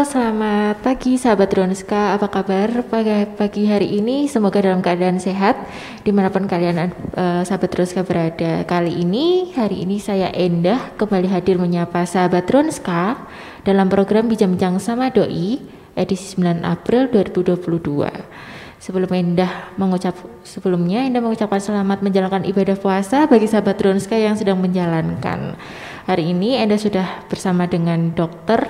selamat pagi sahabat Ronska. Apa kabar pagi, hari ini? Semoga dalam keadaan sehat di mana pun kalian uh, sahabat Ronska berada. Kali ini, hari ini saya Endah kembali hadir menyapa sahabat Ronska dalam program Bincang-Bincang sama Doi edisi 9 April 2022. Sebelum Endah mengucap sebelumnya Endah mengucapkan selamat menjalankan ibadah puasa bagi sahabat Ronska yang sedang menjalankan. Hari ini Endah sudah bersama dengan dokter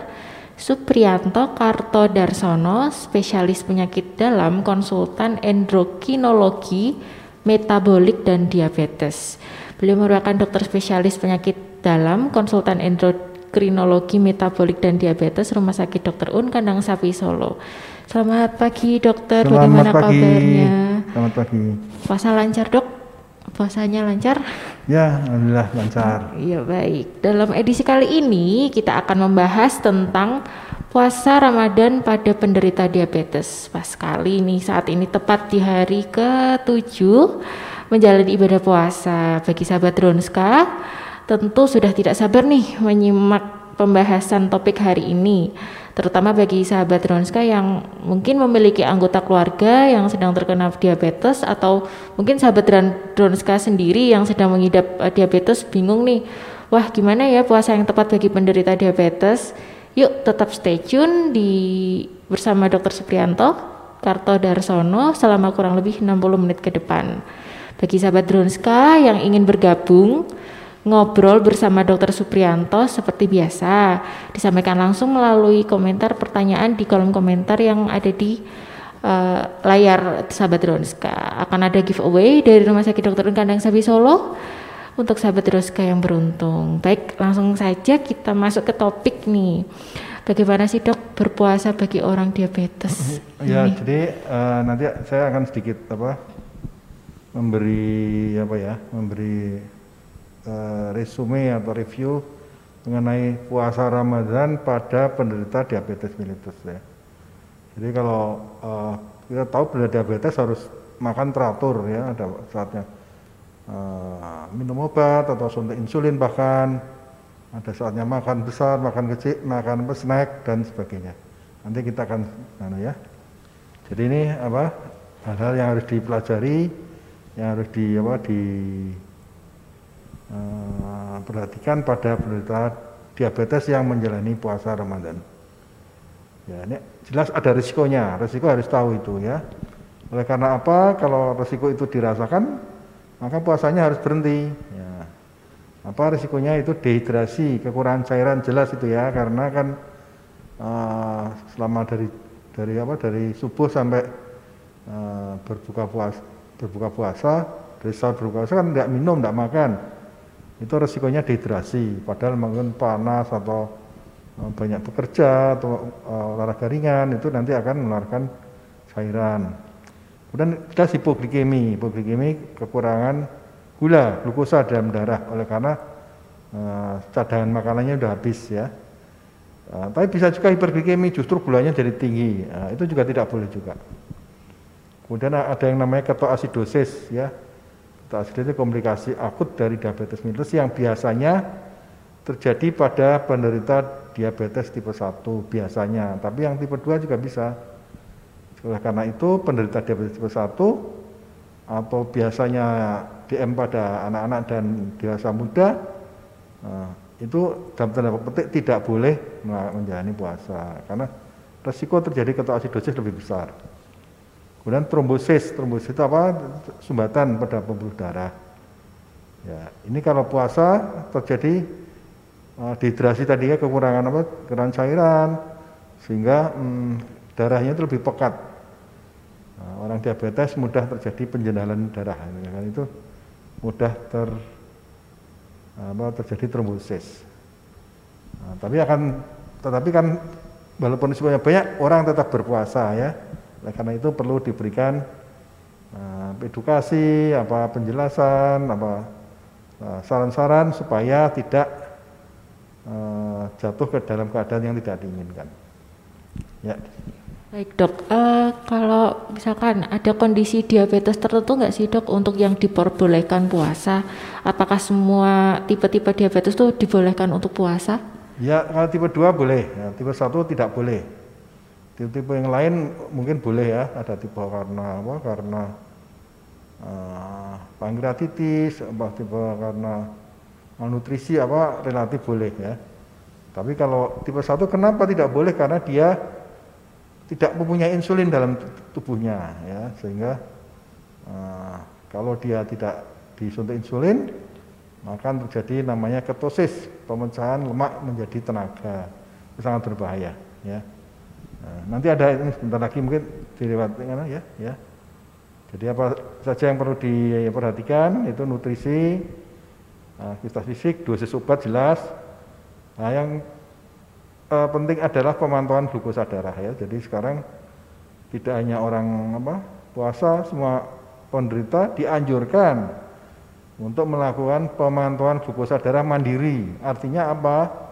Suprianto Karto Darsono, spesialis penyakit dalam, konsultan endokrinologi, metabolik dan diabetes. Beliau merupakan dokter spesialis penyakit dalam, konsultan endokrinologi, metabolik dan diabetes Rumah Sakit Dr. Un Kandang Sapi Solo. Selamat pagi dokter, Selamat bagaimana pagi. kabarnya? Selamat pagi. Puasa lancar dok? Puasanya lancar? Ya, alhamdulillah lancar. Iya baik. Dalam edisi kali ini kita akan membahas tentang puasa Ramadan pada penderita diabetes. Pas sekali nih saat ini tepat di hari ke-7 menjalani ibadah puasa bagi sahabat Ronska. Tentu sudah tidak sabar nih menyimak pembahasan topik hari ini terutama bagi sahabat Ronska yang mungkin memiliki anggota keluarga yang sedang terkena diabetes atau mungkin sahabat Ronska sendiri yang sedang mengidap uh, diabetes bingung nih wah gimana ya puasa yang tepat bagi penderita diabetes yuk tetap stay tune di bersama Dr. Suprianto Karto Darsono selama kurang lebih 60 menit ke depan bagi sahabat Ronska yang ingin bergabung ngobrol bersama Dr. Suprianto seperti biasa disampaikan langsung melalui komentar pertanyaan di kolom komentar yang ada di uh, layar sahabat Ronska akan ada giveaway dari Rumah Sakit Dr. Kandang Sapi Solo untuk sahabat Ronska yang beruntung baik langsung saja kita masuk ke topik nih bagaimana sih dok berpuasa bagi orang diabetes ya ini? jadi uh, nanti saya akan sedikit apa memberi apa ya memberi uh, resume atau review mengenai puasa Ramadan pada penderita diabetes mellitus ya. Jadi kalau uh, kita tahu penderita diabetes harus makan teratur ya, ada saatnya uh, minum obat atau suntik insulin bahkan ada saatnya makan besar, makan kecil, makan snack dan sebagainya. Nanti kita akan anu ya. Jadi ini apa hal-hal yang harus dipelajari, yang harus di apa di perhatikan pada penderita diabetes yang menjalani puasa Ramadan. Ya, ini jelas ada risikonya, risiko harus tahu itu ya. Oleh karena apa? Kalau risiko itu dirasakan, maka puasanya harus berhenti. Ya. Apa risikonya itu dehidrasi, kekurangan cairan jelas itu ya, karena kan uh, selama dari dari apa dari subuh sampai uh, berbuka puasa berbuka puasa dari saat berbuka puasa kan tidak minum, tidak makan itu resikonya dehidrasi. Padahal mungkin panas atau uh, banyak bekerja atau uh, olahraga ringan itu nanti akan mengeluarkan cairan. Kemudian kita hipoglikemi hipoglikemi kekurangan gula glukosa dalam darah. Oleh karena uh, cadangan makanannya sudah habis ya. Uh, tapi bisa juga hiperglikemi justru gulanya jadi tinggi. Uh, itu juga tidak boleh juga. Kemudian ada yang namanya ketoasidosis ya itu komplikasi akut dari diabetes mellitus yang biasanya terjadi pada penderita diabetes tipe 1 biasanya, tapi yang tipe 2 juga bisa. Oleh karena itu penderita diabetes tipe 1 atau biasanya DM pada anak-anak dan dewasa muda nah, itu dalam tanda petik tidak boleh menjalani puasa karena resiko terjadi ketoasidosis lebih besar. Kemudian trombosis, trombosis itu apa? Sumbatan pada pembuluh darah. Ya, ini kalau puasa terjadi uh, dehidrasi tadi ya kekurangan apa? Kekurangan cairan sehingga hmm, darahnya itu lebih pekat. Nah, orang diabetes mudah terjadi penjenalan darah, ya itu mudah ter apa terjadi trombosis. Nah, tapi akan tetapi kan walaupun semuanya banyak orang tetap berpuasa ya oleh karena itu perlu diberikan uh, edukasi, apa penjelasan, apa eh, saran-saran uh, supaya tidak uh, jatuh ke dalam keadaan yang tidak diinginkan. Ya. Baik dok, uh, kalau misalkan ada kondisi diabetes tertentu nggak sih dok untuk yang diperbolehkan puasa? Apakah semua tipe-tipe diabetes itu dibolehkan untuk puasa? Ya, kalau tipe 2 boleh, ya, tipe 1 tidak boleh. Tipe-tipe yang lain mungkin boleh ya ada tipe karena apa karena uh, pankreatitis apa tipe karena malnutrisi apa relatif boleh ya. Tapi kalau tipe satu kenapa tidak boleh? Karena dia tidak mempunyai insulin dalam tubuhnya ya. Sehingga uh, kalau dia tidak disuntik insulin maka terjadi namanya ketosis pemecahan lemak menjadi tenaga. Sangat berbahaya ya nah, nanti ada ini sebentar lagi mungkin dilewatkan ya ya jadi apa saja yang perlu diperhatikan itu nutrisi aktivitas fisik dosis obat jelas Nah, yang uh, penting adalah pemantauan glukosa darah ya. Jadi sekarang tidak hanya orang apa puasa, semua penderita dianjurkan untuk melakukan pemantauan glukosa darah mandiri. Artinya apa?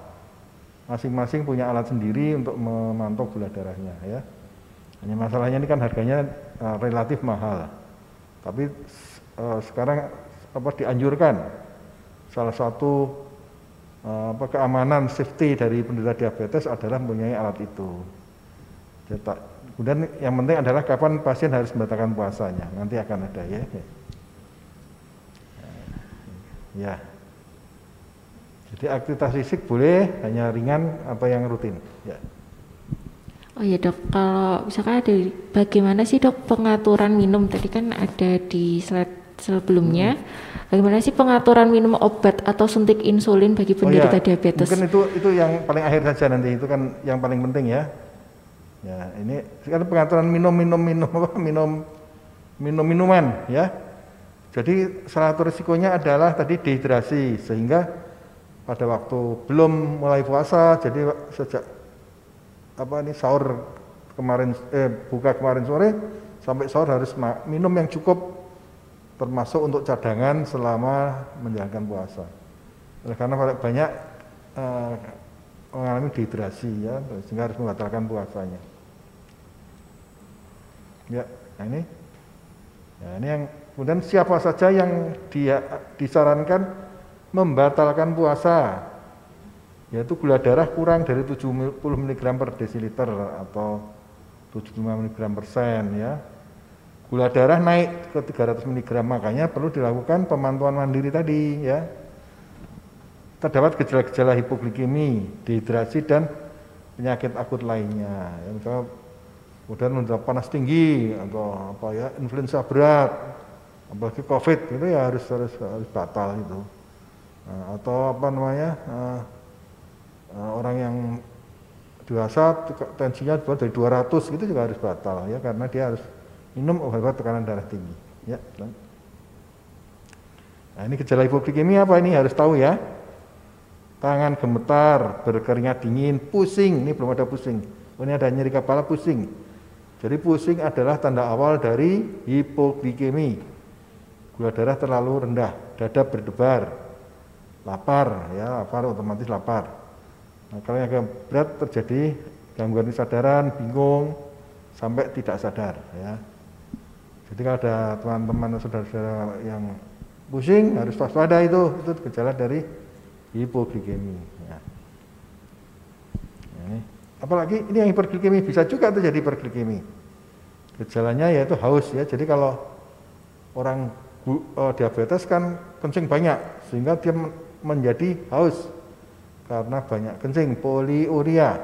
Masing-masing punya alat sendiri untuk memantau gula darahnya ya. Hanya masalahnya ini kan harganya uh, relatif mahal. Tapi uh, sekarang apa dianjurkan salah satu Eh, apa keamanan safety dari penderita diabetes adalah mempunyai alat itu. Kemudian yang penting adalah kapan pasien harus membatalkan puasanya. Nanti akan ada ya. Ya. Jadi aktivitas fisik boleh hanya ringan apa yang rutin. Ya. Oh ya dok, kalau misalkan ada bagaimana sih dok pengaturan minum tadi kan ada di slide sebelumnya. Hmm Bagaimana sih pengaturan minum obat atau suntik insulin bagi penderita oh, ya. diabetes? Mungkin itu itu yang paling akhir saja nanti itu kan yang paling penting ya. Ya ini sekarang pengaturan minum minum minum apa minum minum minuman ya. Jadi salah satu risikonya adalah tadi dehidrasi sehingga pada waktu belum mulai puasa jadi sejak apa ini sahur kemarin eh buka kemarin sore sampai sahur harus minum yang cukup termasuk untuk cadangan selama menjalankan puasa. Karena banyak uh, mengalami dehidrasi ya, sehingga harus membatalkan puasanya. Ya, nah ini, ya ini yang kemudian siapa saja yang dia disarankan membatalkan puasa, yaitu gula darah kurang dari 70 mg per desiliter atau 75 mg persen ya, gula darah naik ke 300 mg makanya perlu dilakukan pemantauan mandiri tadi ya. Terdapat gejala-gejala hipoglikemi dehidrasi dan penyakit akut lainnya. Ya, misalnya kemudian mendapat panas tinggi atau apa ya influenza berat apalagi covid itu ya harus harus harus batal itu atau apa namanya uh, uh, orang yang dewasa tensinya dari 200 itu juga harus batal ya karena dia harus minum obat-obat tekanan darah tinggi. Ya. Nah ini gejala hipoglikemi apa ini harus tahu ya. Tangan gemetar, berkeringat dingin, pusing. Ini belum ada pusing. Oh, ini ada nyeri kepala pusing. Jadi pusing adalah tanda awal dari hipoglikemi. Gula darah terlalu rendah, dada berdebar, lapar, ya lapar otomatis lapar. Nah, kalau yang agak berat terjadi gangguan kesadaran, bingung, sampai tidak sadar, ya. Jadi kalau ada teman-teman saudara-saudara yang pusing harus waspada itu, itu gejala dari hipoglikemi. Ya. Ini. Apalagi ini yang hiperglikemi bisa juga terjadi hiperglikemi. Gejalanya yaitu haus ya. Jadi kalau orang uh, diabetes kan kencing banyak sehingga dia menjadi haus karena banyak kencing poliuria.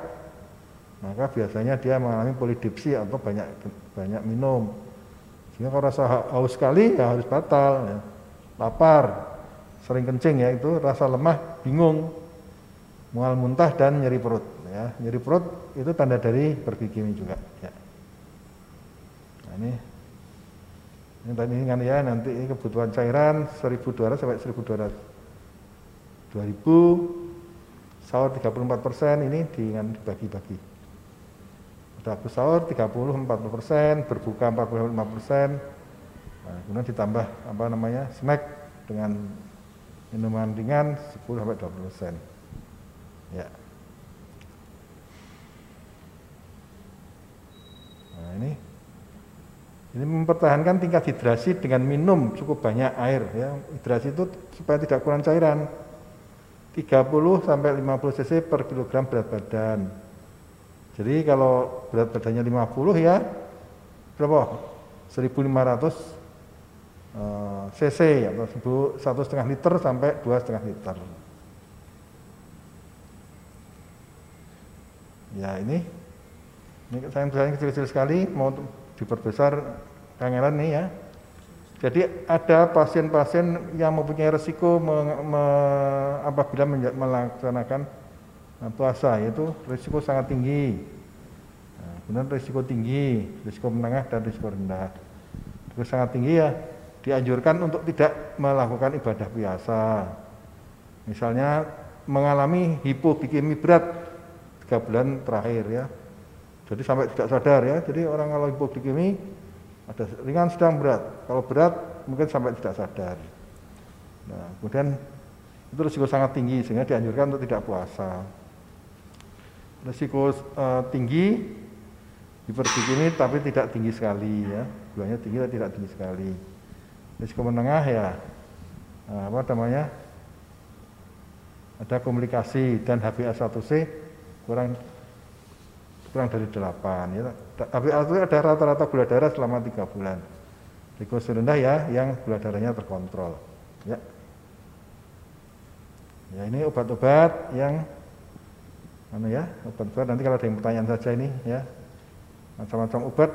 Maka biasanya dia mengalami polidipsi atau banyak banyak minum sehingga kalau rasa haus sekali ya harus batal. Ya. Lapar, sering kencing ya itu rasa lemah, bingung, mual muntah dan nyeri perut. Ya. Nyeri perut itu tanda dari bergigimi juga. Ya. Nah, ini ini tadi kan ya nanti kebutuhan cairan 1200 sampai 1200 2000 sahur 34 persen ini dengan dibagi-bagi Waktu sahur 30 40 persen, berbuka 45 persen, nah, kemudian ditambah apa namanya snack dengan minuman ringan 10 sampai 20 persen. Ya. Nah ini ini mempertahankan tingkat hidrasi dengan minum cukup banyak air ya. Hidrasi itu supaya tidak kurang cairan. 30 sampai 50 cc per kilogram berat badan. Jadi kalau berat badannya 50 ya berapa? 1500 uh, cc atau satu setengah liter sampai dua setengah liter. Ya ini, ini saya tulisannya kecil-kecil sekali, mau diperbesar kangelan nih ya. Jadi ada pasien-pasien yang mempunyai resiko me, me, apabila melaksanakan eh, puasa, yaitu resiko sangat tinggi. Nah, kemudian risiko tinggi, risiko menengah dan risiko rendah. Risiko sangat tinggi ya dianjurkan untuk tidak melakukan ibadah biasa. Misalnya mengalami hipoglikemi berat tiga bulan terakhir ya. Jadi sampai tidak sadar ya. Jadi orang kalau hipoglikemi ada ringan, sedang, berat. Kalau berat mungkin sampai tidak sadar. Nah, kemudian itu risiko sangat tinggi sehingga dianjurkan untuk tidak puasa. Risiko uh, tinggi hipoglikemi tapi tidak tinggi sekali ya. Gulanya tinggi tapi tidak tinggi sekali. Risiko menengah ya uh, apa namanya? Ada komunikasi dan HbA1c kurang kurang dari 8 ya. Tapi itu ada rata-rata gula darah selama tiga bulan. Glukosa rendah ya yang gula darahnya terkontrol. Ya. Ya ini obat-obat yang mana ya obat-obat nanti kalau ada yang pertanyaan saja ini ya macam-macam obat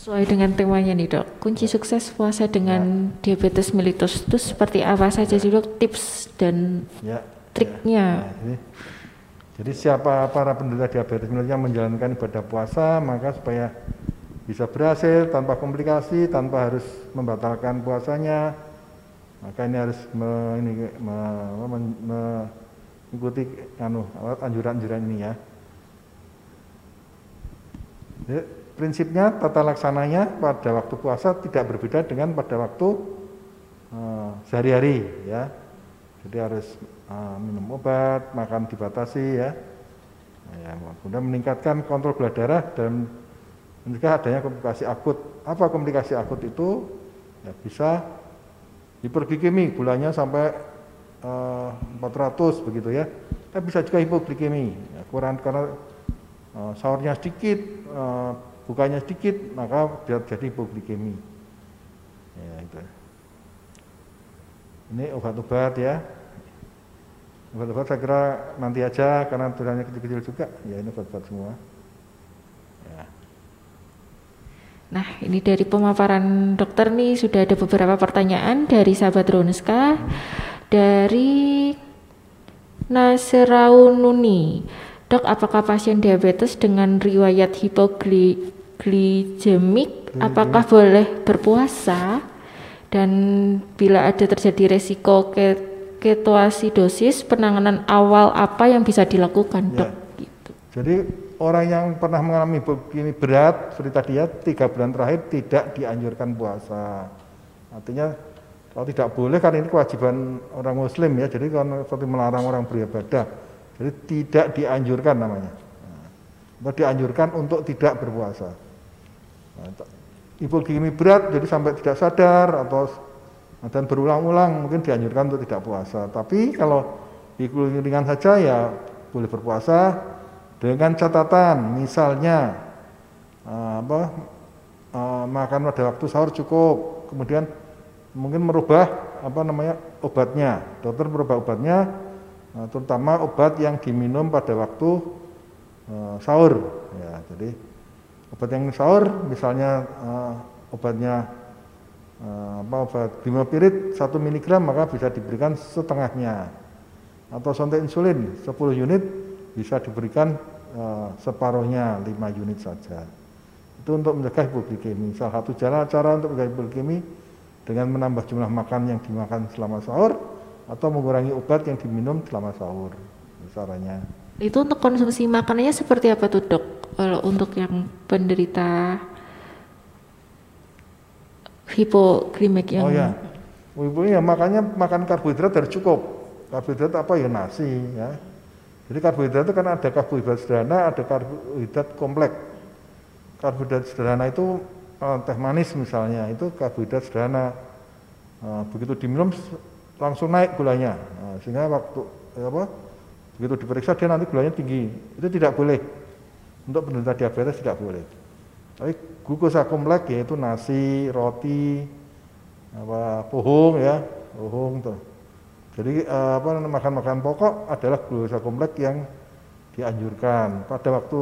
Sesuai dengan temanya nih dok, kunci sukses puasa dengan ya. diabetes mellitus itu seperti apa saja sih dok tips dan ya. triknya? Ya. Jadi, jadi siapa para penderita diabetes mellitus menjalankan ibadah puasa maka supaya bisa berhasil tanpa komplikasi, tanpa harus membatalkan puasanya, maka ini harus me, ini, me, me, me, mengikuti anu, anjuran-anjuran ini ya. Jadi, prinsipnya tata laksananya pada waktu puasa tidak berbeda dengan pada waktu uh, sehari-hari ya. Jadi harus uh, minum obat, makan dibatasi ya. Ya, kemudian meningkatkan kontrol gula darah dan mencegah adanya komplikasi akut. Apa komplikasi akut itu? Ya, bisa hiperglikemi, gulanya sampai uh, 400 begitu ya. Tapi bisa juga hipoglikemi, ya, kurang karena uh, sahurnya sedikit, uh, bukanya sedikit maka dia jadi hipoglikemi ya itu ini obat-obat ya obat-obat saya kira nanti aja karena tulisannya kecil-kecil juga ya ini obat-obat semua ya. Nah, ini dari pemaparan dokter nih sudah ada beberapa pertanyaan dari sahabat Ronska, hmm. dari Nasraununi. Dok, apakah pasien diabetes dengan riwayat hipogli glikemik apakah boleh berpuasa dan bila ada terjadi resiko ketoasidosis penanganan awal apa yang bisa dilakukan ya. dok? Gitu. Jadi orang yang pernah mengalami begini berat seperti tadi ya tiga bulan terakhir tidak dianjurkan puasa. Artinya kalau tidak boleh kan ini kewajiban orang muslim ya jadi kalau seperti melarang orang beribadah jadi tidak dianjurkan namanya. Nah, dianjurkan untuk tidak berpuasa. Hipoglikemi berat jadi sampai tidak sadar atau dan berulang-ulang mungkin dianjurkan untuk tidak puasa. Tapi kalau hipoglikemi ringan saja ya boleh berpuasa dengan catatan misalnya uh, apa uh, makan pada waktu sahur cukup, kemudian mungkin merubah apa namanya obatnya. Dokter merubah obatnya uh, terutama obat yang diminum pada waktu sahur ya. Jadi obat yang sahur misalnya uh, obatnya uh, apa obat glimapirid 1 mg maka bisa diberikan setengahnya. Atau suntik insulin 10 unit bisa diberikan uh, separuhnya 5 unit saja. Itu untuk mencegah hipoglikemi salah satu cara cara untuk mencegah hipoglikemi dengan menambah jumlah makan yang dimakan selama sahur atau mengurangi obat yang diminum selama sahur caranya itu untuk konsumsi makanannya seperti apa tuh dok? Kalau untuk yang penderita hipoglimik yang oh ya ibu ya makanya makan karbohidrat harus cukup. Karbohidrat apa? Ya nasi ya. Jadi karbohidrat itu kan ada karbohidrat sederhana ada karbohidrat kompleks karbohidrat sederhana itu uh, teh manis misalnya itu karbohidrat sederhana. Uh, begitu diminum langsung naik gulanya. Uh, sehingga waktu apa begitu diperiksa dia nanti gulanya tinggi. Itu tidak boleh. Untuk penderita diabetes tidak boleh. Tapi glukosa kompleks yaitu nasi roti apa pohong ya. Pohong tuh. Jadi eh, apa makan-makan pokok adalah glukosa kompleks yang dianjurkan. Pada waktu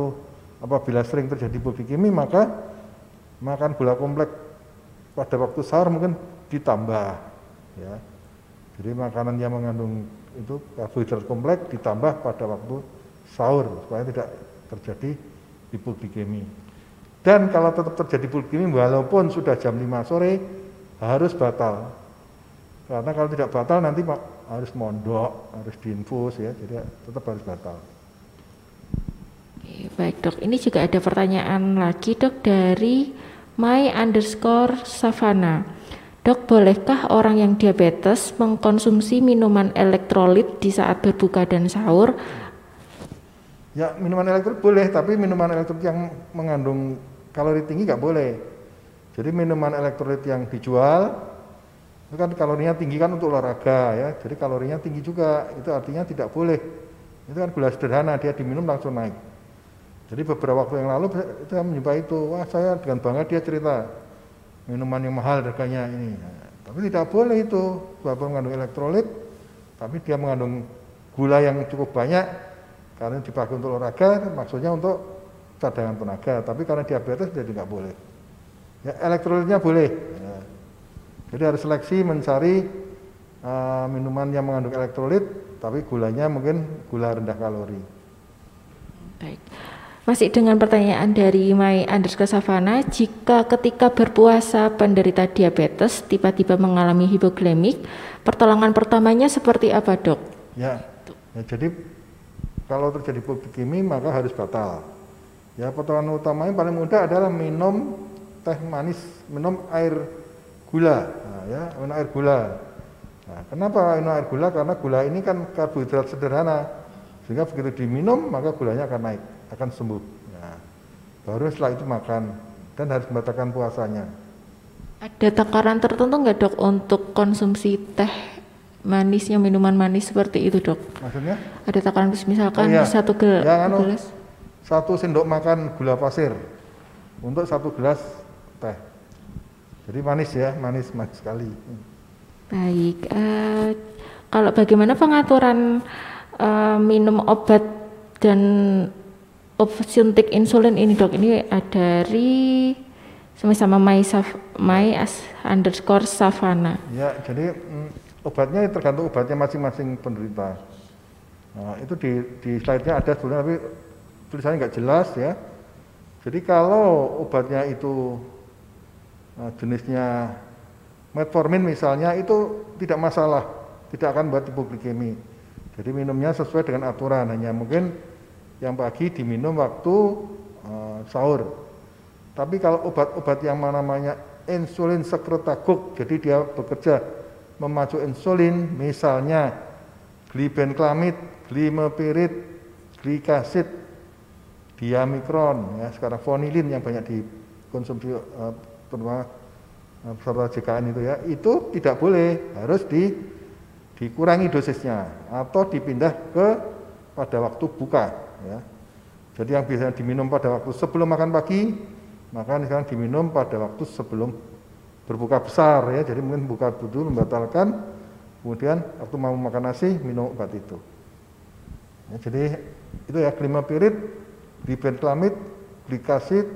apabila sering terjadi hipoglikemi maka makan gula kompleks pada waktu sahur mungkin ditambah ya. Jadi makanan yang mengandung itu karbohidrat kompleks ditambah pada waktu sahur supaya tidak terjadi hipoglikemi dan kalau tetap terjadi hipoglikemi walaupun sudah jam 5 sore harus batal. Karena kalau tidak batal nanti harus mondok harus diinfus ya. Jadi tetap harus batal. Oke, baik dok. Ini juga ada pertanyaan lagi dok dari my underscore savana Dok, bolehkah orang yang diabetes mengkonsumsi minuman elektrolit di saat berbuka dan sahur? Ya, minuman elektrolit boleh, tapi minuman elektrolit yang mengandung kalori tinggi nggak boleh. Jadi minuman elektrolit yang dijual itu kan kalorinya tinggi kan untuk olahraga ya, jadi kalorinya tinggi juga. Itu artinya tidak boleh. Itu kan gula sederhana, dia diminum langsung naik. Jadi beberapa waktu yang lalu saya menyukai itu, wah saya dengan bangga dia cerita, minuman yang mahal harganya ini. Tapi tidak boleh itu, walaupun mengandung elektrolit, tapi dia mengandung gula yang cukup banyak karena dipakai untuk olahraga, maksudnya untuk cadangan tenaga. Tapi karena diabetes jadi nggak boleh. Ya, elektrolitnya boleh. Ya. Jadi harus seleksi mencari uh, minuman yang mengandung elektrolit, tapi gulanya mungkin gula rendah kalori. Baik. Masih dengan pertanyaan dari My Underscore Savana, jika ketika berpuasa penderita diabetes tiba-tiba mengalami hipoglemik, pertolongan pertamanya seperti apa dok? Ya, ya jadi kalau terjadi hipoglikemi maka harus batal. Ya pertolongan utamanya paling mudah adalah minum teh manis, minum air gula, nah, ya minum air gula. Nah, kenapa minum air gula? Karena gula ini kan karbohidrat sederhana, sehingga begitu diminum maka gulanya akan naik akan sembuh. Nah, baru setelah itu makan dan harus membatalkan puasanya. Ada takaran tertentu nggak dok untuk konsumsi teh manisnya minuman manis seperti itu dok? Maksudnya? Ada takaran misalkan oh, iya. satu gel ya, anu, gelas? Satu sendok makan gula pasir untuk satu gelas teh. Jadi manis ya, manis manis sekali. Baik, uh, kalau bagaimana pengaturan uh, minum obat dan suntik insulin ini dok ini dari sama-sama My, Saf, My as underscore Savana. Ya, jadi mm, obatnya tergantung obatnya masing-masing penderita. Nah, itu di, di slide-nya ada sebenarnya tapi tulisannya nggak jelas ya. Jadi kalau obatnya itu nah, jenisnya metformin misalnya itu tidak masalah, tidak akan buat hipoglikemi. Jadi minumnya sesuai dengan aturan, hanya mungkin yang pagi diminum waktu uh, sahur. Tapi kalau obat-obat yang namanya insulin sekretagogue, jadi dia bekerja memacu insulin, misalnya glibenclamid, glimepirid, glikasid, diamikron, ya sekarang fonilin yang banyak dikonsumsi uh, terutama uh, peserta JKN itu ya, itu tidak boleh, harus di dikurangi dosisnya atau dipindah ke pada waktu buka ya. Jadi yang biasanya diminum pada waktu sebelum makan pagi, maka sekarang diminum pada waktu sebelum berbuka besar ya. Jadi mungkin buka dulu membatalkan, kemudian waktu mau makan nasi minum obat itu. Ya, jadi itu ya klimapirid, glibenclamid, glikasid,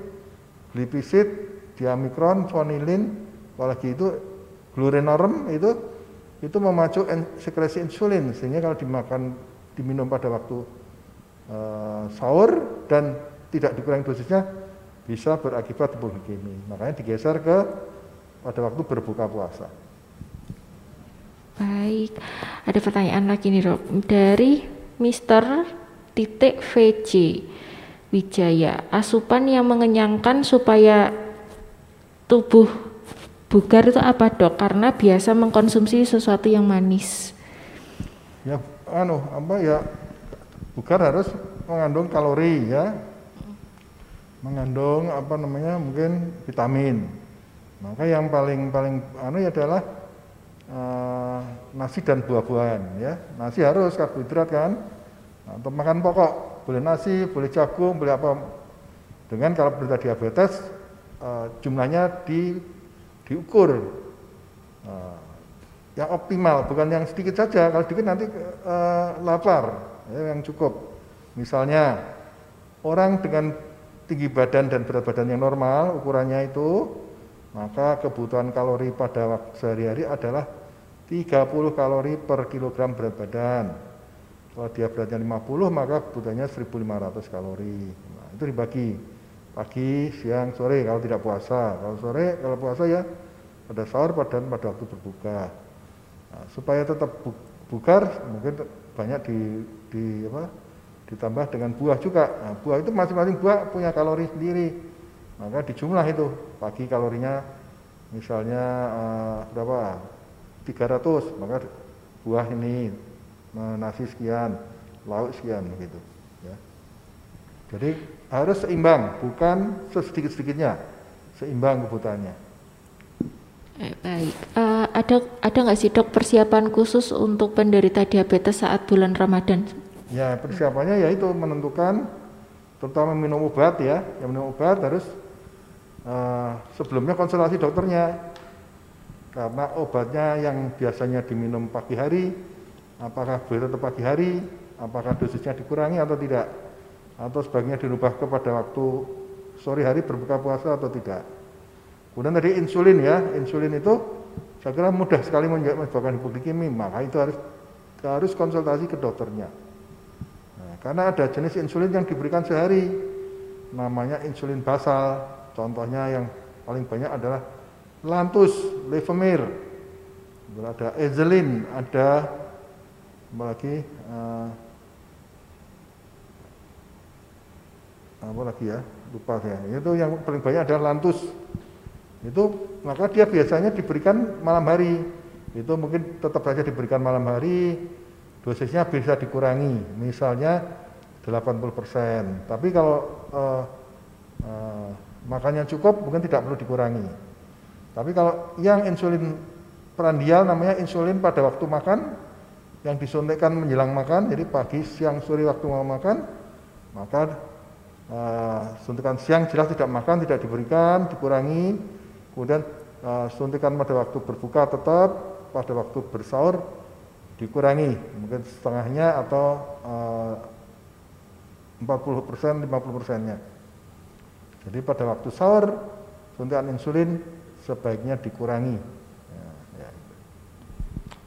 glipisid, diamikron, fonilin, apalagi itu glurinorm itu itu memacu sekresi insulin sehingga kalau dimakan diminum pada waktu uh, sahur dan tidak dikurangi dosisnya bisa berakibat hipoglikemi. Makanya digeser ke pada waktu berbuka puasa. Baik, ada pertanyaan lagi nih dok dari Mister titik VC Wijaya. Asupan yang mengenyangkan supaya tubuh bugar itu apa dok? Karena biasa mengkonsumsi sesuatu yang manis. Ya, anu apa ya bugar harus mengandung kalori ya. Mengandung apa namanya mungkin vitamin. Maka yang paling paling anu ya adalah uh, nasi dan buah-buahan ya. Nasi harus karbohidrat kan? Nah, untuk makan pokok boleh nasi, boleh jagung, boleh apa. Dengan kalau berita diabetes uh, jumlahnya di, diukur. Uh, yang optimal, bukan yang sedikit saja. Kalau sedikit nanti uh, lapar, ya, yang cukup. Misalnya orang dengan tinggi badan dan berat badan yang normal, ukurannya itu, maka kebutuhan kalori pada waktu sehari-hari adalah 30 kalori per kilogram berat badan. Kalau dia beratnya 50, maka kebutuhannya 1500 kalori. Nah, itu dibagi pagi, siang, sore kalau tidak puasa. Kalau sore, kalau puasa ya pada sahur pada pada waktu berbuka. Nah, supaya tetap bugar mungkin banyak di, di apa, ditambah dengan buah juga. Nah, buah itu masing-masing buah punya kalori sendiri. Maka dijumlah itu pagi kalorinya misalnya uh, berapa 300 maka buah ini nasi sekian lauk sekian begitu ya. Jadi harus seimbang bukan sesedikit-sedikitnya seimbang kebutuhannya. Eh, baik, uh, ada ada nggak sih dok persiapan khusus untuk penderita diabetes saat bulan Ramadan? Ya persiapannya yaitu menentukan terutama minum obat ya, yang minum obat harus uh, sebelumnya konsultasi dokternya karena obatnya yang biasanya diminum pagi hari, apakah boleh tetap pagi hari, apakah dosisnya dikurangi atau tidak, atau sebaiknya dirubah kepada waktu sore hari berbuka puasa atau tidak. Kemudian tadi insulin ya, insulin itu saya kira mudah sekali menyebabkan hipoglikemi, maka itu harus harus konsultasi ke dokternya. Nah, karena ada jenis insulin yang diberikan sehari, namanya insulin basal. Contohnya yang paling banyak adalah Lantus, Levemir, ada Ezelin, ada apa lagi? Uh, apa lagi ya? Lupa saya. Itu yang paling banyak adalah Lantus itu maka dia biasanya diberikan malam hari. Itu mungkin tetap saja diberikan malam hari dosisnya bisa dikurangi. Misalnya 80% tapi kalau uh, uh, makannya cukup mungkin tidak perlu dikurangi. Tapi kalau yang insulin prandial namanya insulin pada waktu makan yang disuntikkan menjelang makan jadi pagi siang sore waktu mau makan maka uh, suntikan siang jelas tidak makan tidak diberikan dikurangi Kemudian uh, suntikan pada waktu berbuka tetap, pada waktu bersahur dikurangi, mungkin setengahnya atau uh, 40 persen, 50 persennya. Jadi pada waktu sahur suntikan insulin sebaiknya dikurangi. Ya, ya.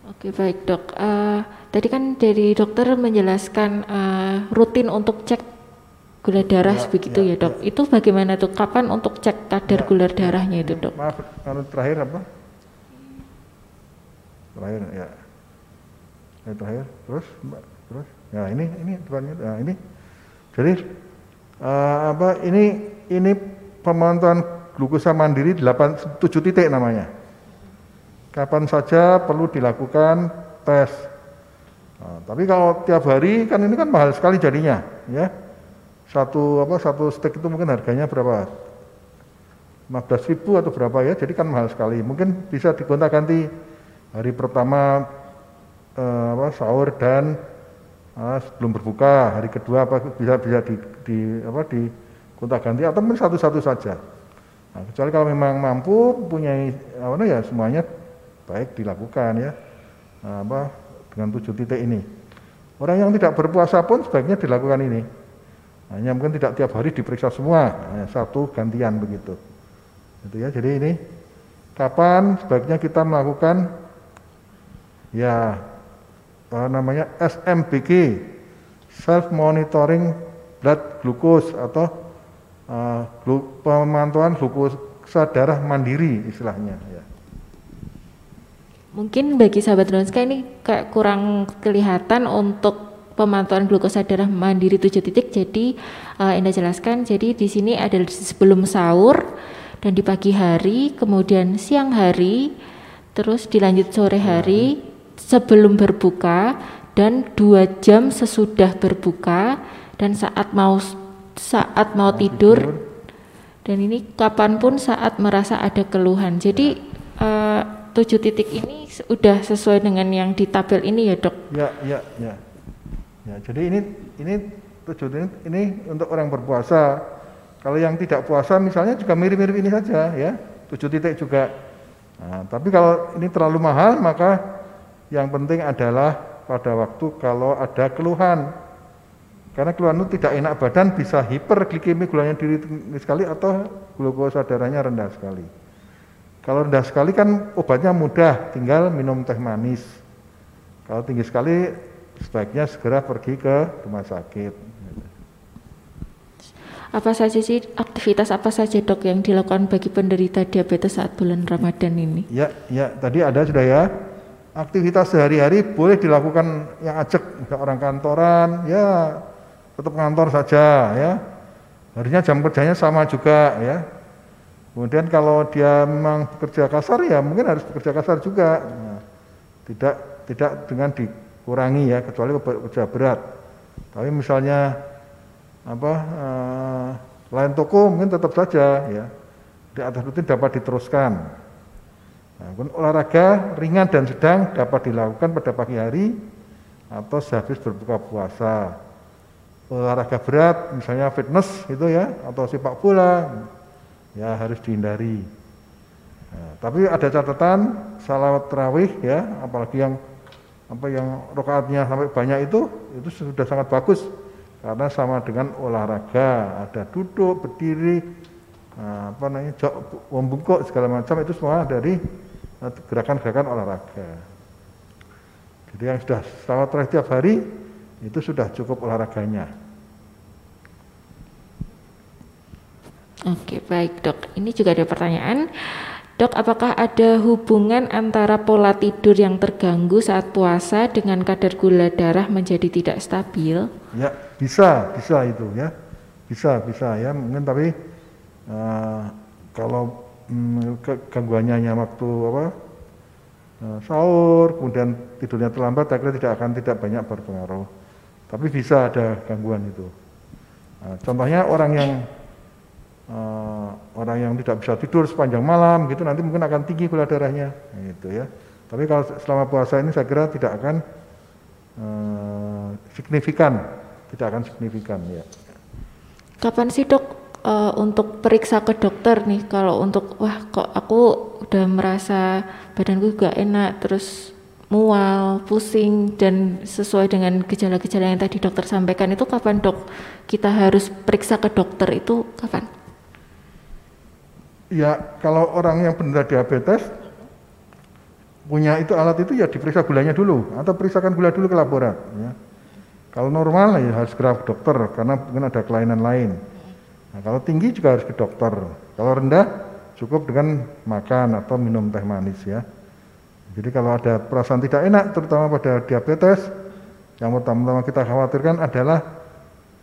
Oke baik dok. Uh, tadi kan dari dokter menjelaskan uh, rutin untuk cek gula darah ya, begitu ya, ya dok. Ya. Itu bagaimana tuh? Kapan untuk cek kadar ya, gula darahnya itu dok? Maaf, kalau terakhir apa? Terakhir ya. Yang terakhir, terus, mbak, terus. Ya ini, ini depannya. Nah, ini. Jadi uh, apa? Ini, ini pemantauan glukosa mandiri 8, 7 titik namanya. Kapan saja perlu dilakukan tes. Nah, tapi kalau tiap hari kan ini kan mahal sekali jadinya, ya satu apa satu stick itu mungkin harganya berapa? 15 ribu atau berapa ya? Jadi kan mahal sekali. Mungkin bisa digonta ganti hari pertama eh, apa sahur dan eh, sebelum berbuka hari kedua apa bisa bisa di, di apa di gonta ganti atau mungkin satu-satu saja. Nah, kecuali kalau memang mampu punya apa ya semuanya baik dilakukan ya. Nah, apa dengan tujuh titik ini. Orang yang tidak berpuasa pun sebaiknya dilakukan ini hanya mungkin tidak tiap hari diperiksa semua, satu gantian begitu. Gitu ya. Jadi ini kapan sebaiknya kita melakukan ya apa namanya SMBG self monitoring blood glucose atau uh, pemantauan glukosa darah mandiri istilahnya ya. Mungkin bagi sahabat Ronska ini kayak kurang kelihatan untuk pemantauan glukosa darah mandiri 7 titik. Jadi uh, Anda jelaskan, jadi di sini ada sebelum sahur dan di pagi hari, kemudian siang hari, terus dilanjut sore hari sebelum berbuka dan dua jam sesudah berbuka dan saat mau saat mau tidur, dan ini kapan pun saat merasa ada keluhan. Jadi uh, tujuh titik ini sudah sesuai dengan yang di tabel ini ya dok? Ya, ya, ya. Ya, jadi ini ini tujuh ini, ini untuk orang berpuasa. Kalau yang tidak puasa misalnya juga mirip-mirip ini saja ya, tujuh titik juga. Nah, tapi kalau ini terlalu mahal maka yang penting adalah pada waktu kalau ada keluhan. Karena keluhan itu tidak enak badan bisa hiperglikemi gulanya tinggi sekali atau glukosa darahnya rendah sekali. Kalau rendah sekali kan obatnya mudah, tinggal minum teh manis. Kalau tinggi sekali sebaiknya segera pergi ke rumah sakit. Apa saja sih aktivitas apa saja dok yang dilakukan bagi penderita diabetes saat bulan Ramadan ini? Ya, ya tadi ada sudah ya. Aktivitas sehari-hari boleh dilakukan yang ajak orang kantoran, ya tetap kantor saja ya. Harusnya jam kerjanya sama juga ya. Kemudian kalau dia memang bekerja kasar ya mungkin harus bekerja kasar juga. Nah, tidak tidak dengan dikurangi ya kecuali bekerja berat. Tapi misalnya apa uh, lain toko mungkin tetap saja ya di atas rutin dapat diteruskan. Nah, olahraga ringan dan sedang dapat dilakukan pada pagi hari atau sehabis berbuka puasa. Olahraga berat misalnya fitness itu ya atau sepak bola ya harus dihindari. Nah, tapi ada catatan salawat terawih ya apalagi yang apa yang rokaatnya sampai banyak itu itu sudah sangat bagus. Karena sama dengan olahraga ada duduk berdiri nah, apa namanya jok membungkuk segala macam itu semua dari eh, gerakan-gerakan olahraga. Jadi yang sudah selama terakhir tiap hari itu sudah cukup olahraganya. Oke baik dok. Ini juga ada pertanyaan Dok, apakah ada hubungan antara pola tidur yang terganggu saat puasa dengan kadar gula darah menjadi tidak stabil? Ya, bisa, bisa itu ya. Bisa, bisa ya. Mungkin tapi uh, kalau um, gangguannya waktu apa uh, sahur, kemudian tidurnya terlambat, akhirnya tidak akan tidak banyak berpengaruh. Tapi bisa ada gangguan itu. Nah, contohnya orang yang uh, orang yang tidak bisa tidur sepanjang malam gitu nanti mungkin akan tinggi gula darahnya gitu ya. Tapi kalau selama puasa ini saya kira tidak akan uh, signifikan tidak akan signifikan ya. Kapan sih dok uh, untuk periksa ke dokter nih? Kalau untuk wah kok aku udah merasa badanku gak enak terus mual, pusing dan sesuai dengan gejala-gejala yang tadi dokter sampaikan itu kapan dok? Kita harus periksa ke dokter itu kapan? Ya kalau orang yang benar diabetes punya itu alat itu ya diperiksa gulanya dulu atau periksakan gula dulu ke laborat ya. Kalau normal ya harus segera ke dokter karena mungkin ada kelainan lain. Nah, kalau tinggi juga harus ke dokter. Kalau rendah cukup dengan makan atau minum teh manis ya. Jadi kalau ada perasaan tidak enak terutama pada diabetes yang pertama-tama kita khawatirkan adalah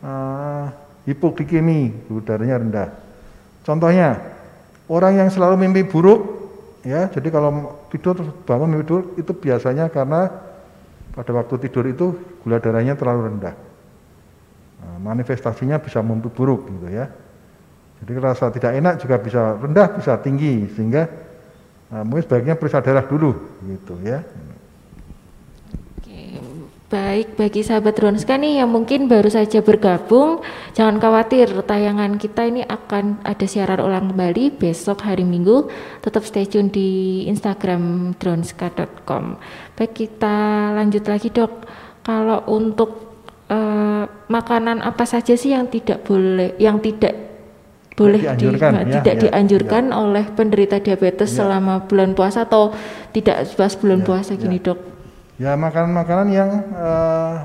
uh, hipoglikemi, gula darahnya rendah. Contohnya Orang yang selalu mimpi buruk, ya, jadi kalau tidur terus bangun mimpi buruk itu biasanya karena pada waktu tidur itu gula darahnya terlalu rendah. Nah, manifestasinya bisa mimpi buruk gitu ya. Jadi rasa tidak enak juga bisa rendah, bisa tinggi sehingga nah, mungkin sebaiknya periksa darah dulu gitu ya. Baik, bagi sahabat Ronska nih yang mungkin baru saja bergabung, jangan khawatir, tayangan kita ini akan ada siaran ulang kembali besok hari Minggu. Tetap stay tune di Instagram dronska.com. Baik, kita lanjut lagi dok. Kalau untuk uh, makanan apa saja sih yang tidak boleh, yang tidak boleh dianjurkan, di, ya, tidak ya, dianjurkan ya. oleh penderita diabetes ya. selama bulan puasa atau tidak pas bulan ya, puasa gini ya. dok? Ya makanan-makanan yang uh,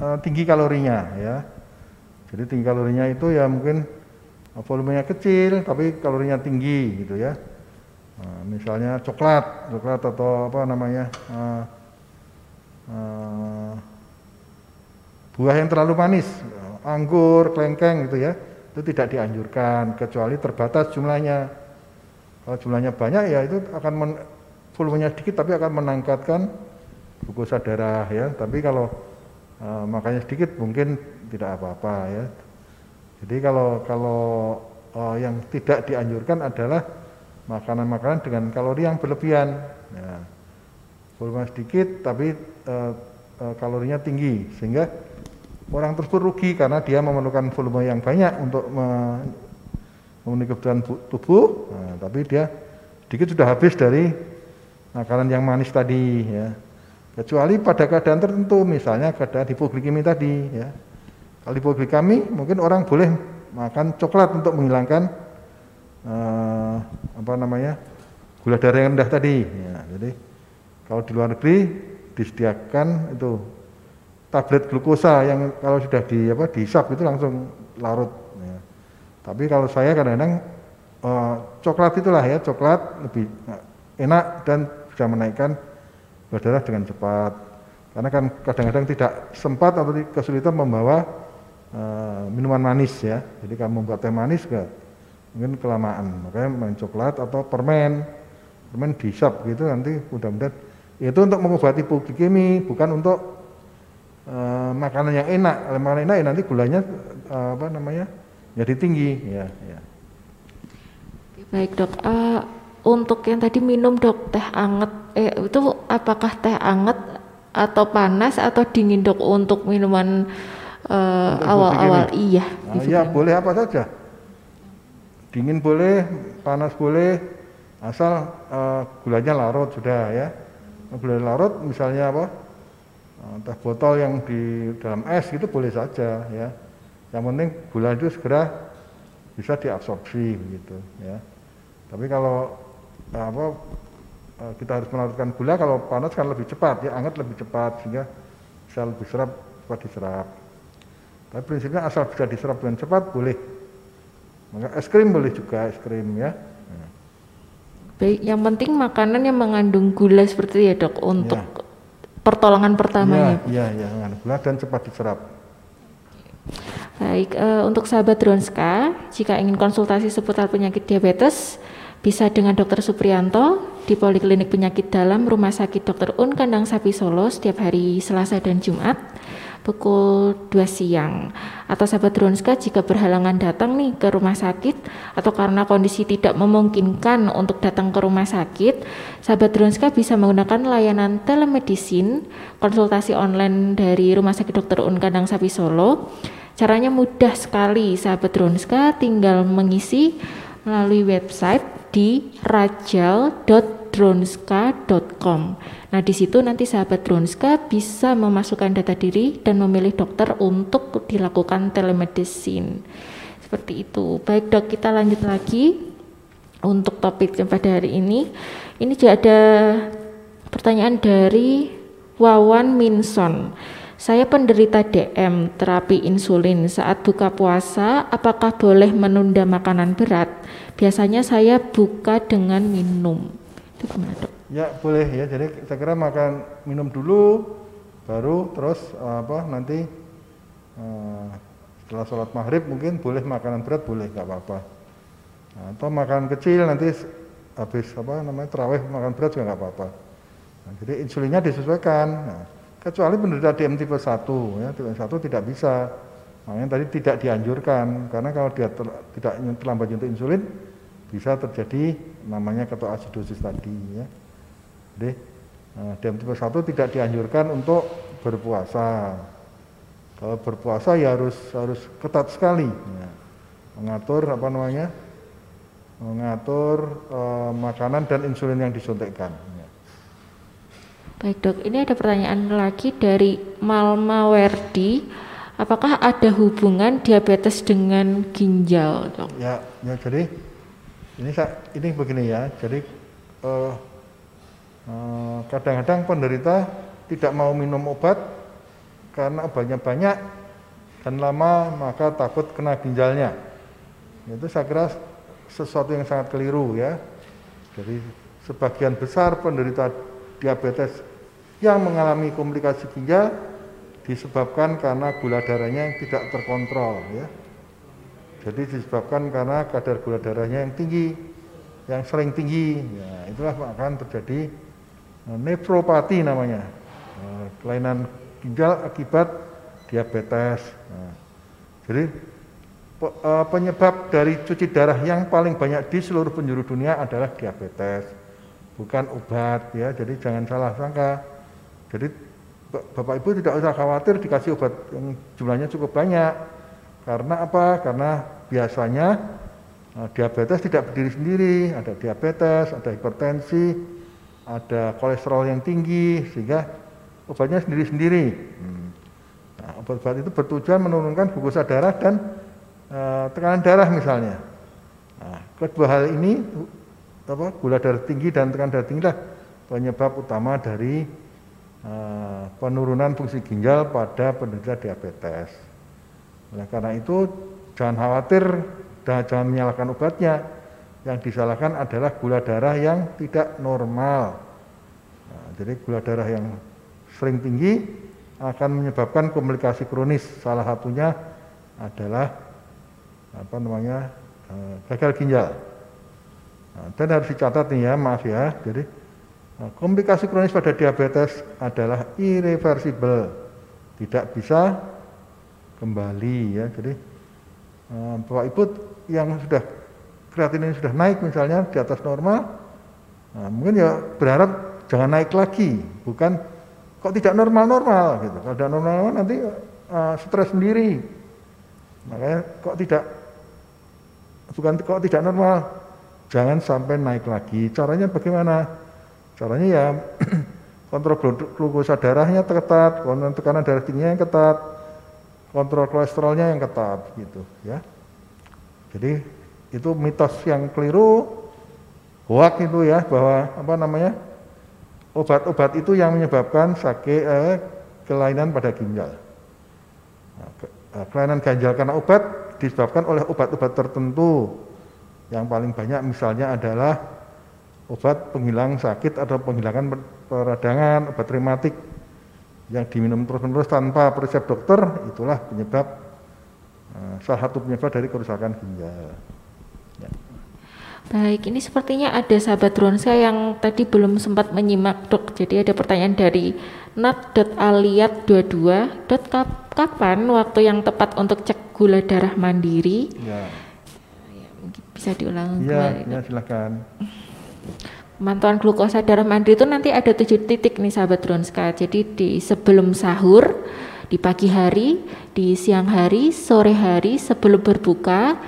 uh, tinggi kalorinya ya. Jadi tinggi kalorinya itu ya mungkin volumenya kecil tapi kalorinya tinggi gitu ya. Nah, misalnya coklat, coklat atau apa namanya uh, uh, buah yang terlalu manis, anggur, kelengkeng gitu ya, itu tidak dianjurkan kecuali terbatas jumlahnya. Kalau jumlahnya banyak ya itu akan men, volumenya sedikit tapi akan menangkatkan glukosa darah ya. Tapi kalau uh, makannya sedikit mungkin tidak apa-apa ya. Jadi kalau kalau uh, yang tidak dianjurkan adalah makanan-makanan dengan kalori yang berlebihan. Ya. Volume sedikit tapi uh, uh, kalorinya tinggi sehingga orang tersebut rugi karena dia memerlukan volume yang banyak untuk memenuhi kebutuhan tubuh, nah, tapi dia sedikit sudah habis dari makanan yang manis tadi ya. Kecuali pada keadaan tertentu, misalnya keadaan hipoglikemi tadi ya. Kalau hipoglikemi mungkin orang boleh makan coklat untuk menghilangkan uh, apa namanya gula darah yang rendah tadi. Ya, jadi kalau di luar negeri disediakan itu tablet glukosa yang kalau sudah di apa dihisap itu langsung larut. Ya. Tapi kalau saya kadang-kadang uh, coklat itulah ya coklat lebih enak dan bisa menaikkan gula darah dengan cepat. Karena kan kadang-kadang tidak sempat atau kesulitan membawa uh, minuman manis ya. Jadi kalau membuat teh manis gak mungkin kelamaan. Makanya main coklat atau permen, permen dihisap gitu nanti mudah-mudahan itu untuk mengobati hipoglikemi bukan untuk uh, makanan yang enak. Kalau makanan enak ya nanti gulanya uh, apa namanya jadi tinggi ya. ya. Baik dok, uh, untuk yang tadi minum dok teh anget, eh, itu apakah teh anget atau panas atau dingin dok untuk minuman awal-awal? Uh, iya. Nah, iya boleh apa saja. Dingin boleh, panas boleh, asal uh, gulanya larut sudah ya. Gula larut misalnya apa? Teh botol yang di dalam es itu boleh saja ya. Yang penting gula itu segera bisa diabsorpsi begitu ya. Tapi kalau eh, apa eh, kita harus melarutkan gula kalau panas kan lebih cepat ya, hangat lebih cepat sehingga bisa lebih serap cepat diserap. Tapi prinsipnya asal bisa diserap dengan cepat boleh. Maka es krim boleh juga es krim ya. Baik, yang penting makanan yang mengandung gula seperti ya dok untuk ya. pertolongan pertamanya. Iya, iya, ya, mengandung gula dan cepat diserap. Baik, uh, untuk sahabat Dronska, jika ingin konsultasi seputar penyakit diabetes, bisa dengan Dr. Suprianto di Poliklinik Penyakit Dalam Rumah Sakit Dr. Un Kandang Sapi Solo setiap hari Selasa dan Jumat pukul 2 siang. Atau sahabat Dronska jika berhalangan datang nih ke rumah sakit atau karena kondisi tidak memungkinkan untuk datang ke rumah sakit, sahabat Dronska bisa menggunakan layanan telemedicine konsultasi online dari Rumah Sakit Dr. Un Kandang Sapi Solo. Caranya mudah sekali, sahabat Dronska tinggal mengisi melalui website di rajal.dronska.com. Nah, di situ nanti sahabat Dronska bisa memasukkan data diri dan memilih dokter untuk dilakukan telemedicine. Seperti itu. Baik, Dok, kita lanjut lagi untuk topik pada hari ini. Ini juga ada pertanyaan dari Wawan Minson. Saya penderita DM, terapi insulin. Saat buka puasa, apakah boleh menunda makanan berat? Biasanya saya buka dengan minum. Itu gimana dok? Ya boleh ya. Jadi saya kira makan minum dulu, baru terus apa nanti uh, setelah sholat maghrib mungkin boleh makanan berat boleh nggak apa-apa. Nah, atau makan kecil nanti habis apa namanya terawih makan berat juga nggak apa-apa. Nah, jadi insulinnya disesuaikan. Nah, kecuali penderita DM tipe 1 ya, tipe 1 tidak bisa Makanya tadi tidak dianjurkan karena kalau dia ter, tidak terlambat nyuntik insulin bisa terjadi namanya ketoasidosis tadi ya. Jadi nah, DM tipe 1 tidak dianjurkan untuk berpuasa. Kalau berpuasa ya harus harus ketat sekali ya. mengatur apa namanya mengatur uh, makanan dan insulin yang disuntikkan. Baik dok, ini ada pertanyaan lagi dari Malma Werdi apakah ada hubungan diabetes dengan ginjal dok? Ya, ya jadi ini ini begini ya, jadi uh, uh, kadang-kadang penderita tidak mau minum obat karena obatnya banyak dan lama maka takut kena ginjalnya. Itu saya kira sesuatu yang sangat keliru ya. Jadi sebagian besar penderita diabetes yang mengalami komplikasi ginjal disebabkan karena gula darahnya yang tidak terkontrol ya. Jadi disebabkan karena kadar gula darahnya yang tinggi, yang sering tinggi. Ya, itulah akan terjadi eh, nefropati namanya, eh, kelainan ginjal akibat diabetes. Nah, jadi penyebab dari cuci darah yang paling banyak di seluruh penjuru dunia adalah diabetes, bukan obat ya. Jadi jangan salah sangka. Jadi Bapak Ibu tidak usah khawatir dikasih obat yang jumlahnya cukup banyak. Karena apa? Karena biasanya uh, diabetes tidak berdiri sendiri, ada diabetes, ada hipertensi, ada kolesterol yang tinggi, sehingga obatnya sendiri-sendiri. Hmm. Nah, obat-obat itu bertujuan menurunkan glukosa darah dan uh, tekanan darah misalnya. Nah, kedua hal ini, apa, gula darah tinggi dan tekanan darah tinggi lah penyebab utama dari uh, penurunan fungsi ginjal pada penderita diabetes. Oleh karena itu jangan khawatir dan jangan menyalahkan obatnya. Yang disalahkan adalah gula darah yang tidak normal. Nah, jadi gula darah yang sering tinggi akan menyebabkan komplikasi kronis. Salah satunya adalah apa namanya uh, gagal ginjal. Nah, dan harus dicatat nih ya, maaf ya. Jadi Nah, komplikasi kronis pada diabetes adalah irreversible, tidak bisa kembali ya. Jadi uh, Bapak Ibu yang sudah kreatinin sudah naik misalnya di atas normal, nah, mungkin ya berharap jangan naik lagi, bukan kok tidak normal-normal gitu. Kalau tidak normal nanti uh, stres sendiri. Makanya kok tidak bukan kok tidak normal, jangan sampai naik lagi. Caranya bagaimana? Caranya ya kontrol glukosa darahnya ketat, kontrol tekanan darah tingginya yang ketat, kontrol kolesterolnya yang ketat gitu ya. Jadi itu mitos yang keliru, hoak itu ya bahwa apa namanya obat-obat itu yang menyebabkan sakit eh, kelainan pada ginjal. Nah, ke, eh, kelainan ginjal karena obat disebabkan oleh obat-obat tertentu. Yang paling banyak misalnya adalah obat penghilang sakit atau penghilangan peradangan, obat rematik yang diminum terus-menerus tanpa resep dokter, itulah penyebab uh, salah satu penyebab dari kerusakan ginjal. Ya. Baik, ini sepertinya ada sahabat Ronsa yang tadi belum sempat menyimak dok. Jadi ada pertanyaan dari nat.aliat22. Kapan waktu yang tepat untuk cek gula darah mandiri? Ya. Bisa diulang ya, kembali. Ya, silakan. Pemantauan glukosa darah mandiri itu nanti ada tujuh titik nih sahabat Dronska. Jadi di sebelum sahur, di pagi hari, di siang hari, sore hari, sebelum berbuka,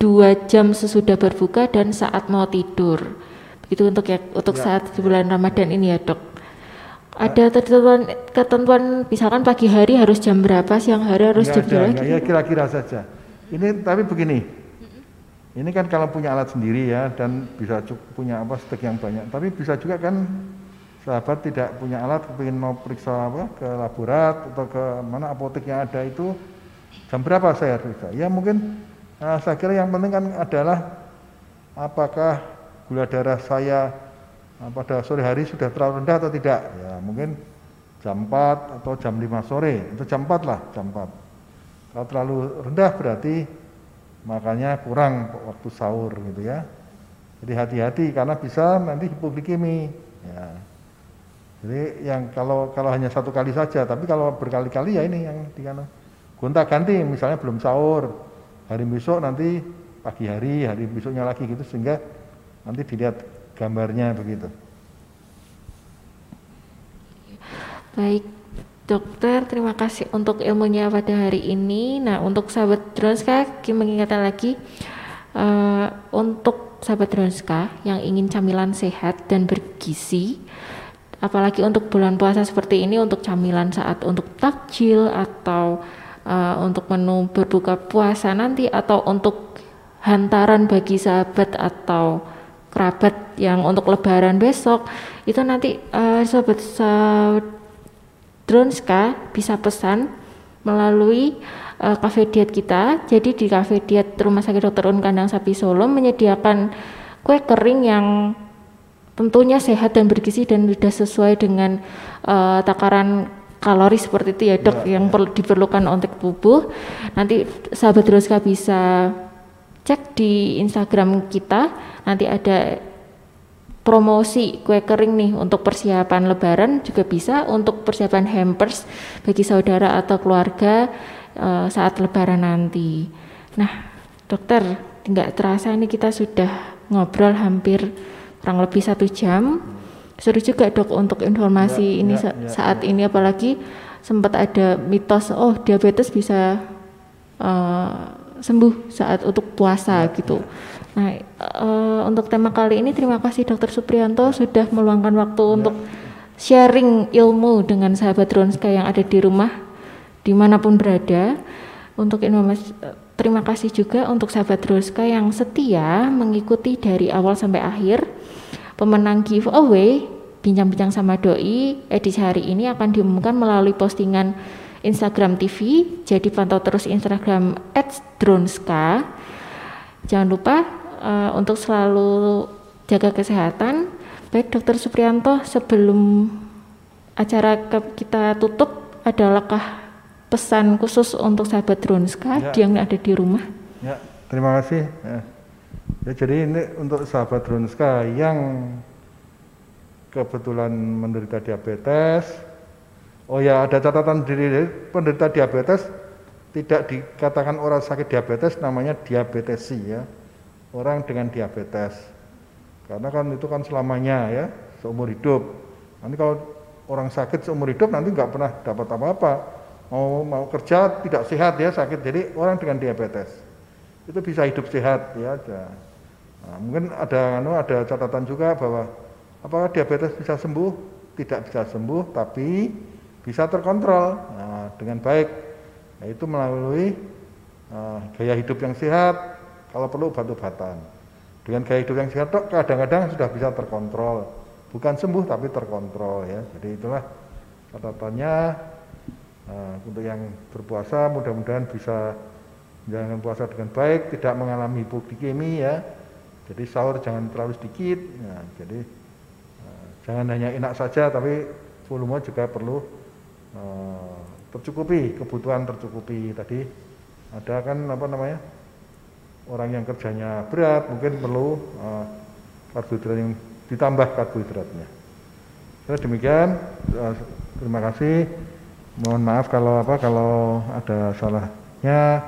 dua jam sesudah berbuka dan saat mau tidur. Begitu untuk ya untuk ya. saat bulan Ramadan ini ya dok. Ada ketentuan, ketentuan misalkan pagi hari harus jam berapa, siang hari harus jam berapa? Ya kira-kira saja. Ini tapi begini, ini kan kalau punya alat sendiri ya dan bisa punya apa stek yang banyak. Tapi bisa juga kan sahabat tidak punya alat, kepingin mau periksa apa ke laborat atau ke mana apotek yang ada itu jam berapa saya bisa? Ya mungkin nah, saya kira yang penting kan adalah apakah gula darah saya nah, pada sore hari sudah terlalu rendah atau tidak? Ya mungkin jam 4 atau jam 5 sore, itu jam 4 lah, jam 4. Kalau terlalu rendah berarti makanya kurang waktu sahur gitu ya. Jadi hati-hati karena bisa nanti hipoglikemi. Ya. Jadi yang kalau kalau hanya satu kali saja, tapi kalau berkali-kali ya ini yang dikana gonta ganti misalnya belum sahur hari besok nanti pagi hari hari besoknya lagi gitu sehingga nanti dilihat gambarnya begitu. Baik, Dokter, terima kasih untuk ilmunya pada hari ini. Nah, untuk sahabat Dronska, kita mengingatkan lagi uh, untuk sahabat Dronska yang ingin camilan sehat dan bergizi, apalagi untuk bulan puasa seperti ini, untuk camilan saat untuk takjil atau uh, untuk menu berbuka puasa nanti, atau untuk hantaran bagi sahabat atau kerabat yang untuk lebaran besok, itu nanti uh, sahabat, sahabat Dronska bisa pesan melalui uh, cafe diet kita. Jadi di cafe diet Rumah Sakit Dr. Un Kandang Sapi Solo menyediakan kue kering yang tentunya sehat dan bergizi dan sudah sesuai dengan uh, takaran kalori seperti itu ya dok ya, yang ya. perlu diperlukan untuk tubuh. Nanti sahabat Dronska bisa cek di Instagram kita. Nanti ada promosi kue kering nih untuk persiapan lebaran juga bisa untuk persiapan hampers bagi saudara atau keluarga uh, saat lebaran nanti. Nah, dokter, nggak terasa ini kita sudah ngobrol hampir kurang lebih satu jam. seru juga dok untuk informasi Ya, ini ya, sa- ya, saat ini apalagi sempat ada mitos oh diabetes bisa eh, sembuh saat untuk puasa gitu. Nah eh, untuk tema kali ini terima kasih dokter Suprianto sudah meluangkan waktu untuk sharing ilmu dengan sahabat Ronska yang ada di rumah di mana pun berada. Untuk informasi terima kasih juga untuk sahabat Ronska yang setia mengikuti dari awal sampai akhir pemenang giveaway bincang-bincang sama doi edisi hari ini akan diumumkan melalui postingan Instagram TV jadi pantau terus Instagram @dronska jangan lupa eh, untuk selalu jaga kesehatan baik dokter Suprianto sebelum acara ke- kita tutup adalahkah pesan khusus untuk sahabat Dronska Ya. yang ada di rumah Ya, terima kasih. Ya. Ya, jadi ini untuk sahabat Drunska yang kebetulan menderita diabetes. Oh ya, ada catatan diri penderita diabetes tidak dikatakan orang sakit diabetes namanya diabetesi ya. Orang dengan diabetes. Karena kan itu kan selamanya ya, seumur hidup. Nanti kalau orang sakit seumur hidup nanti nggak pernah dapat apa-apa. Mau mau kerja tidak sehat ya sakit. Jadi orang dengan diabetes itu bisa hidup sehat ya. Nah, mungkin ada anu ada catatan juga bahwa apakah diabetes bisa sembuh? Tidak bisa sembuh, tapi bisa terkontrol nah, dengan baik. Yaitu melalui eh, gaya hidup yang sehat, kalau perlu obat-obatan. Dengan gaya hidup yang sehat, kadang-kadang sudah bisa terkontrol. Bukan sembuh tapi terkontrol ya. Jadi itulah catatannya eh, untuk yang berpuasa mudah-mudahan bisa menjalankan puasa dengan baik, tidak mengalami hipoglikemi ya. Jadi sahur jangan terlalu sedikit. Ya, jadi eh, jangan hanya enak saja, tapi volume juga perlu eh, tercukupi, kebutuhan tercukupi. Tadi ada kan apa namanya orang yang kerjanya berat mungkin perlu eh, karbohidrat yang ditambah karbohidratnya. Ya, demikian, eh, terima kasih. Mohon maaf kalau apa kalau ada salahnya.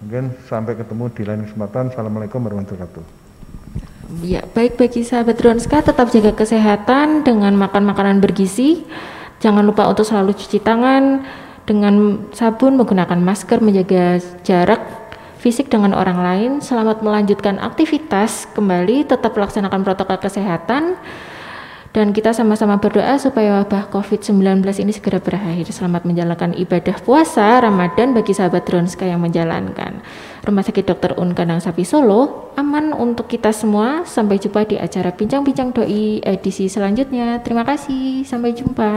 Mungkin sampai ketemu di lain kesempatan. Assalamualaikum warahmatullahi wabarakatuh. Ya, baik bagi sahabat Dronska tetap jaga kesehatan dengan makan makanan bergizi. Jangan lupa untuk selalu cuci tangan dengan sabun, menggunakan masker, menjaga jarak fisik dengan orang lain. Selamat melanjutkan aktivitas kembali, tetap laksanakan protokol kesehatan. Dan kita sama-sama berdoa supaya wabah COVID-19 ini segera berakhir. Selamat menjalankan ibadah puasa Ramadan bagi sahabat Dronska yang menjalankan. Rumah Sakit Dr. Un Kandang Sapi Solo aman untuk kita semua. Sampai jumpa di acara Bincang-Bincang Doi edisi selanjutnya. Terima kasih. Sampai jumpa.